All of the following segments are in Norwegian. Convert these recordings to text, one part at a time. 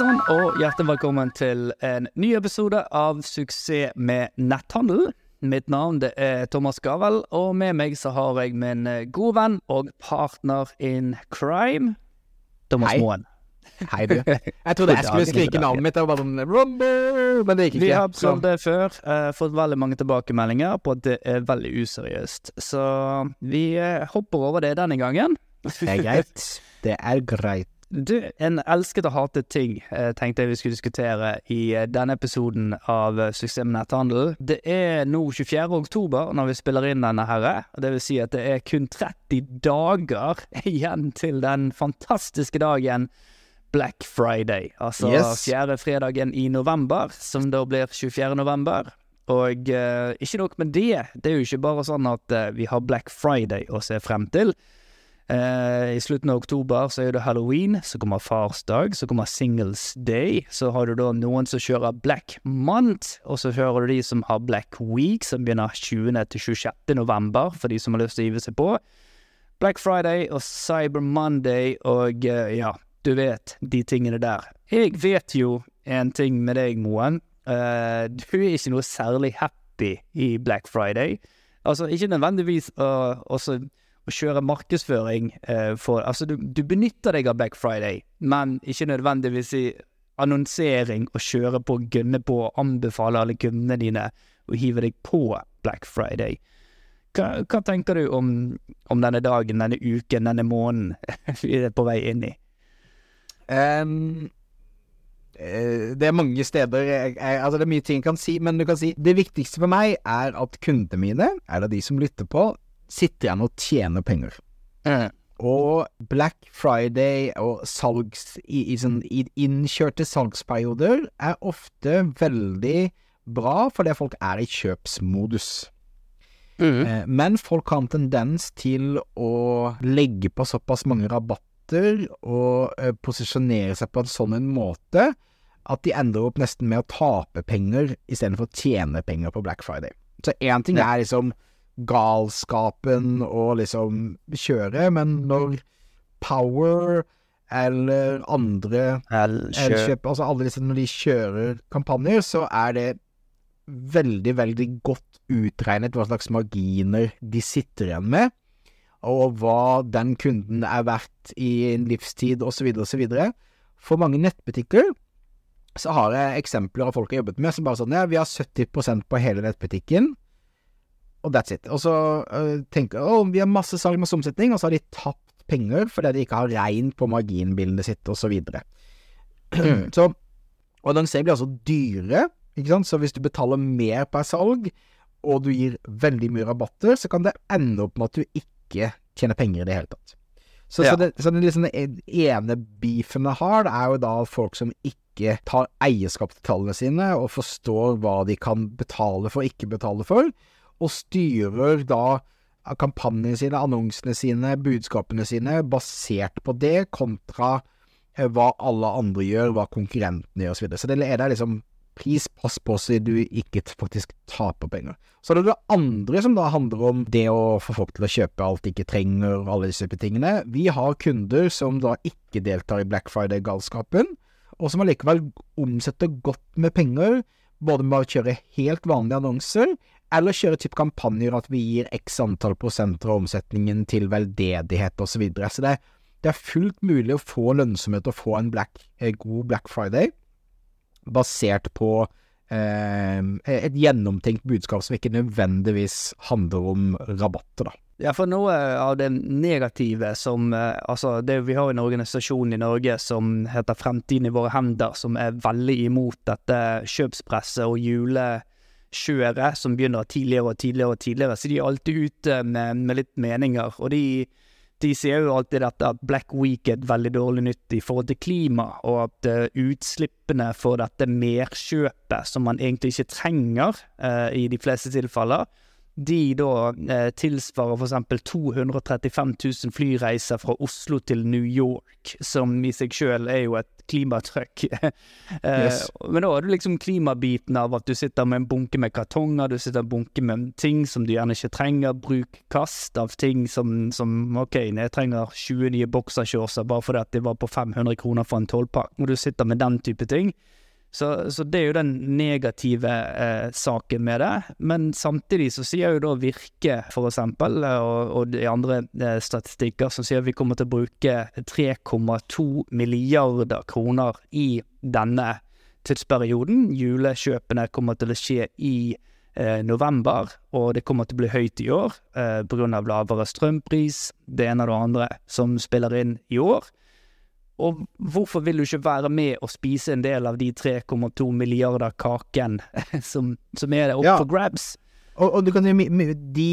sann, og hjertelig velkommen til en ny episode av Suksess med netthandel. Mitt navn det er Thomas Gavel, og med meg så har jeg min eh, gode venn og partner in crime, Thomas Hei. Moen. Hei, du. Jeg trodde jeg skulle skrike navnet mitt. og var bare sånn Men det gikk ikke. Vi har prøvd det før, Uh, fått veldig mange tilbakemeldinger på at det er veldig useriøst. Så vi uh, hopper over det denne gangen. Det er greit. Det er greit. Du, en elsket og hatet ting eh, tenkte jeg vi skulle diskutere i eh, denne episoden av eh, Suksess med netthandel. Det er nå 24. oktober når vi spiller inn denne herre. Det vil si at det er kun 30 dager igjen til den fantastiske dagen Black Friday. Altså Yes. fjerde fredagen i november, som da blir 24. november. Og eh, ikke nok med det, det er jo ikke bare sånn at eh, vi har Black Friday å se frem til. Eh, I slutten av oktober så er det halloween, så kommer farsdag, så kommer singles day. Så har du da noen som kjører black month, og så kjører du de som har black week, som begynner 20. til 26. november, for de som har lyst til å hive seg på. Black Friday og Cyber Monday og eh, ja, du vet, de tingene der. Jeg vet jo en ting med deg, Moen. Eh, du er ikke noe særlig happy i Black Friday. Altså, ikke nødvendigvis å også å kjøre markedsføring eh, for Altså, du, du benytter deg av Black Friday, men ikke nødvendigvis i annonsering og kjøre på, gunne på, anbefale alle kundene dine å hive deg på Black Friday. Hva, hva tenker du om, om denne dagen, denne uken, denne måneden vi er på vei inn i? Eh, det er mange steder jeg, jeg, Altså, det er mye ting jeg kan si, men du kan si Det viktigste for meg er at kundene mine, eller de som lytter på, sitter igjen og tjener penger. Og Black Friday og salgs i, i sånn i innkjørte salgsperioder er ofte veldig bra fordi folk er i kjøpsmodus. Eh, Men folk har en tendens til å legge på såpass mange rabatter og eh, posisjonere seg på en sånn en måte at de ender opp nesten med å tape penger istedenfor å tjene penger på Black Friday. Så én ting er liksom galskapen å liksom kjøre, men når Power eller andre Elkjøp, altså alle disse når de kjører kampanjer, så er det veldig, veldig godt utregnet hva slags marginer de sitter igjen med, og hva den kunden er verdt i en livstid, osv., osv. For mange nettbutikker så har jeg eksempler av folk jeg har jobbet med som bare sånn Ja, vi har 70% på hele nettbutikken, og that's it. Og så uh, tenker å, vi har masse salg, med omsetning, og så har de tapt penger fordi de ikke har regn på marginbildet sitt, og så videre. så og annonsering blir altså dyre, ikke sant, så hvis du betaler mer per salg, og du gir veldig mye rabatter, så kan det ende opp med at du ikke tjener penger i det hele tatt. Så, Ja. så, det, så det liksom den ene beefen jeg har, det er jo da folk som ikke tar eierskap til tallene sine, og forstår hva de kan betale for og ikke betale for, og styrer da kampanjene sine, annonsene sine, budskapene sine, basert på det, kontra eh, hva alle andre gjør, hva konkurrentene gjør, osv. Så, videre. så det er det liksom pris, pass på så du ikke faktisk taper penger. Så er det det andre som da handler om det å få folk til å kjøpe alt de ikke trenger, og alle disse tingene. Vi har kunder som da ikke deltar i Black Friday-galskapen, og som allikevel omsetter godt med penger, både med å kjøre helt vanlige annonser, eller kjøre type kampanjer at vi gir x antall prosenter av omsetningen til veldedighet osv. Så, videre. så det, det er fullt mulig å få lønnsomhet og få en black, eh, god Black Friday basert på eh, et gjennomtenkt budskap som ikke nødvendigvis handler om rabatter, da. Ja, for noe av det negative som eh, Altså, det, vi har en organisasjon i Norge som heter Fremtiden i våre hender, som er veldig imot dette kjøpspresset og julekjøret som begynner tidligere og tidligere og tidligere. Så de er alltid ute med, med litt meninger. Og de, de ser jo alltid dette at Black Week er et veldig dårlig nytt i forhold til klima, og at uh, utslippene for dette merkjøpet, som man egentlig ikke trenger uh, i de fleste tilfeller, de da eh, tilsvarer eksempel 235 000 flyreiser fra Oslo til New York, som i seg sjøl er jo et klimatrykk. Yes. Men da har du liksom klimabiten av at du sitter med en bunke med kartonger, du sitter med en bunke med ting som du gjerne ikke trenger, bruk kast av ting som, som ok, jeg trenger 20 nye boksershortser bare fordi det var på 500 kroner for en tolvpakk, og du sitter med den type ting. Så, så, det er jo den negative eh, saken med det. Men samtidig så sier jo da Virke, for eksempel, og, og de andre eh, statistikker, som sier vi kommer til å bruke 3,2 milliarder kroner i denne tidsperioden. Julekjøpene kommer til å skje i eh, november, og det kommer til å bli høyt i år eh, pga. lavere strømpris, det ene og det andre som spiller inn i år. Og hvorfor vil du ikke være med og spise en del av de 3,2 milliarder kaken som, som er opp ja. for grabs? Og, og, du kan si de,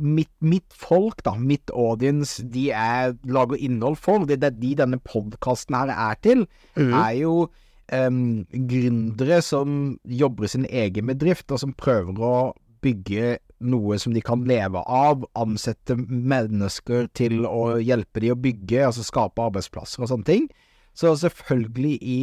mitt, mitt, folk, da, mitt audience, de er lager innhold for. Det er de denne podkasten her er til, mm. er jo um, gründere som jobber i sin egen bedrift, og som prøver å bygge noe som de kan leve av, ansette mennesker til å hjelpe de å bygge, altså skape arbeidsplasser og sånne ting. Så selvfølgelig i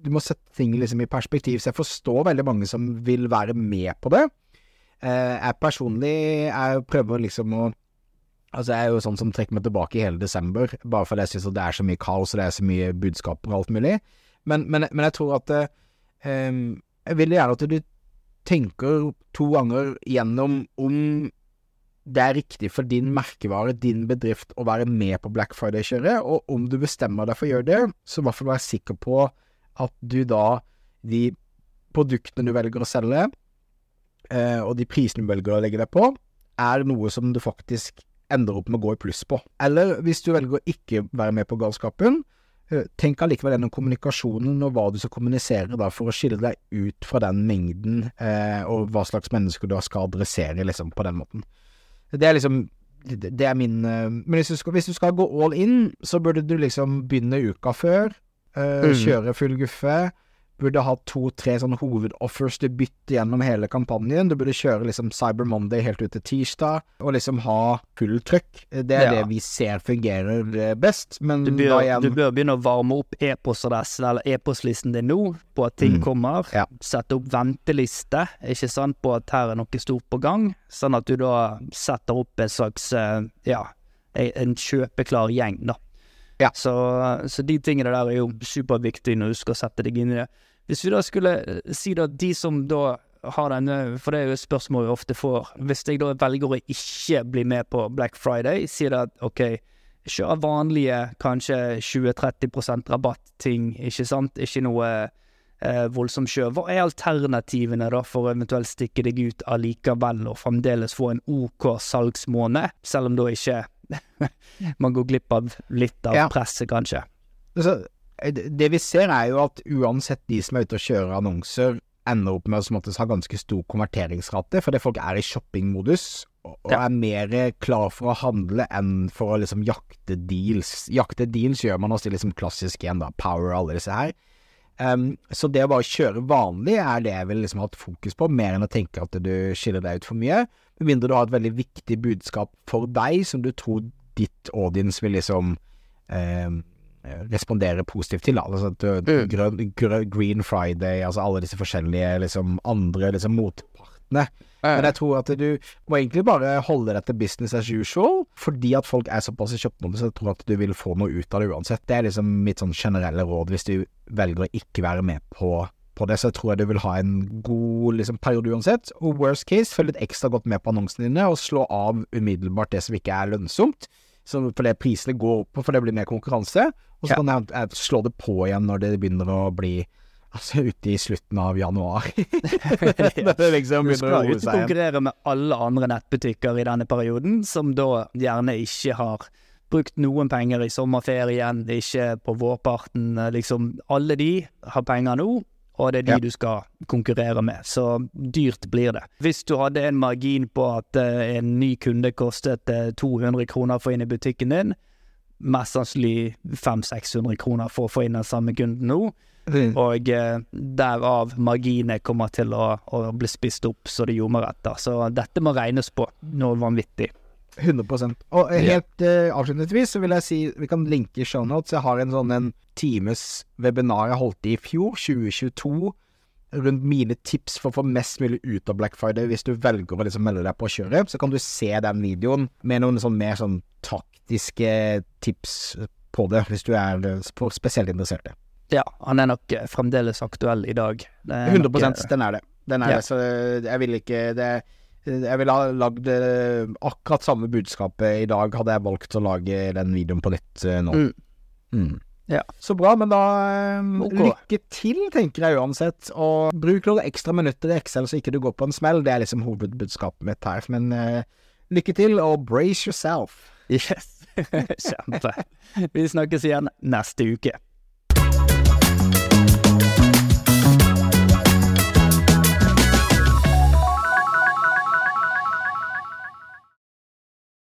Du må sette ting liksom i perspektiv, så jeg forstår veldig mange som vil være med på det. Eh, jeg personlig jeg prøver liksom å Altså, jeg er jo sånn som trekker meg tilbake i hele desember, bare fordi jeg syns det er så mye kaos og det er så mye budskaper og alt mulig. Men, men, men jeg tror at um, Jeg vil gjerne at du tenker to ganger gjennom om det er riktig for din merkevare, din bedrift, å være med på Black Friday-kjøret, og om du bestemmer deg for å gjøre det, så i hvert fall være sikker på at du da, de produktene du velger å selge, eh, og de prisene du velger å legge deg på, er noe som du faktisk ender opp med å gå i pluss på. Eller hvis du velger å ikke være med på galskapen, tenk allikevel gjennom kommunikasjonen og hva du skal kommunisere da, for å skille deg ut fra den mengden, eh, og hva slags mennesker du skal adressere, liksom, på den måten. Det er liksom Det er min eh, Men hvis du, skal, hvis du, skal, gå all in, så burde du liksom begynne uka før. Eh, mm. Kjøre full guffe burde ha to-tre sånne hovedoffers du bytter gjennom hele kampanjen. Du burde kjøre liksom Cyber Monday helt ut til tirsdag, og liksom ha full trøkk. Det er ja. det vi ser fungerer eh, best, men du bør, igjen... du bør begynne å varme opp e-postadressen eller e-postlisten din nå, på at ting mm. kommer. Ja. Sette opp venteliste, ikke sant, på at her er noe stort på gang, sånn at du da setter opp en slags, eh, ja, en kjøpeklar gjeng, da. Ja. Så, så, de tingene der er jo superviktige når du skal sette deg inn i det. Hvis vi da skulle eh, si at de som da har denne, for det er jo et spørsmål vi ofte får, hvis jeg da velger å ikke bli med på Black Friday, sier det at ok, kjør vanlige kanskje 20-30% rabatt-ting, ikke sant, ikke noe eh, voldsomt kjør. Hva er alternativene da for å eventuelt stikke deg ut allikevel og fremdeles få en OK salgsmåned, selv om da ikke man går glipp av litt av ja. presset, kanskje? Så det vi ser, er jo at uansett de som er ute og kjører annonser, ender opp med å ha ganske stor konverteringsrate, fordi folk er i shoppingmodus og, er mer klar for å handle enn for å liksom jakte deals. Jakte deals gjør man også liksom klassisk igjen, da. Power og alle disse her. Um, så det å bare kjøre vanlig er det jeg vil liksom ha hatt fokus på, mer enn å tenke at du skiller deg ut for mye. Med mindre du har et veldig viktig budskap for deg som du tror ditt audience vil liksom um, Eh, respondere positivt til. Altså mm. grøn, Green Friday, altså alle disse forskjellige liksom, andre liksom, motpartene. Men jeg tror at du må egentlig bare holde deg til business as usual, fordi at folk er såpass i kjøpmodus så jeg tror at du vil få noe ut av det uansett. Det er liksom mitt sånn generelle råd hvis du velger å ikke være med på, på det. Så jeg tror jeg du vil ha en god liksom, periode uansett. Og worst case, følg litt ekstra godt med på annonsene dine, og slå av umiddelbart det som ikke er lønnsomt. Fordi prisene går opp, for det blir mer konkurranse. Og så ja. kan jeg, jeg slå det på igjen når det begynner å bli Altså ute i slutten av januar. det liksom du skal ikke konkurrere med alle andre nettbutikker i denne perioden, som da gjerne ikke har brukt noen penger i sommerferien, ikke på vårparten. Liksom, alle de har penger nå, og det er de ja. du skal konkurrere med. Så dyrt blir det. Hvis du hadde en margin på at uh, en ny kunde kostet uh, eh, 200 kroner for inn i butikken din, mest sannsynlig 500-600 kroner for å få inn den samme kunden nå. Mm. Og uh, derav marginet kommer til å, å, bli spist opp så det ljomer etter. Så dette må regnes på noe vanvittig. 100% Og helt uh, avslutningsvis så vil jeg si vi kan linke shownotes. Jeg har en sånn en times webinar jeg holdt i i fjor, 2022, rundt mine tips for å få mest mulig ut av Black Friday hvis du velger å liksom melde deg på kjøret. Så kan du se den videoen med noen sånn mer sånn taktiske tips på det, hvis du er spesielt interessert. Ja, han er nok fremdeles aktuell i dag. 100 nok, den er det. Den er ja. det, så jeg vil ikke det jeg ville ha lagd eh, akkurat samme budskapet i dag, hadde jeg valgt å lage den videoen på nytt eh, nå. Mm. Mm. Ja. Så bra, men da um, okay. lykke til, tenker jeg uansett. Og bruk noen ekstra minutter i Excel så ikke du går på en smell. Det er liksom hovedbudskapet mitt her. Men uh, lykke til, og brace yourself. Yes. Kjempe. Vi snakkes igjen neste uke.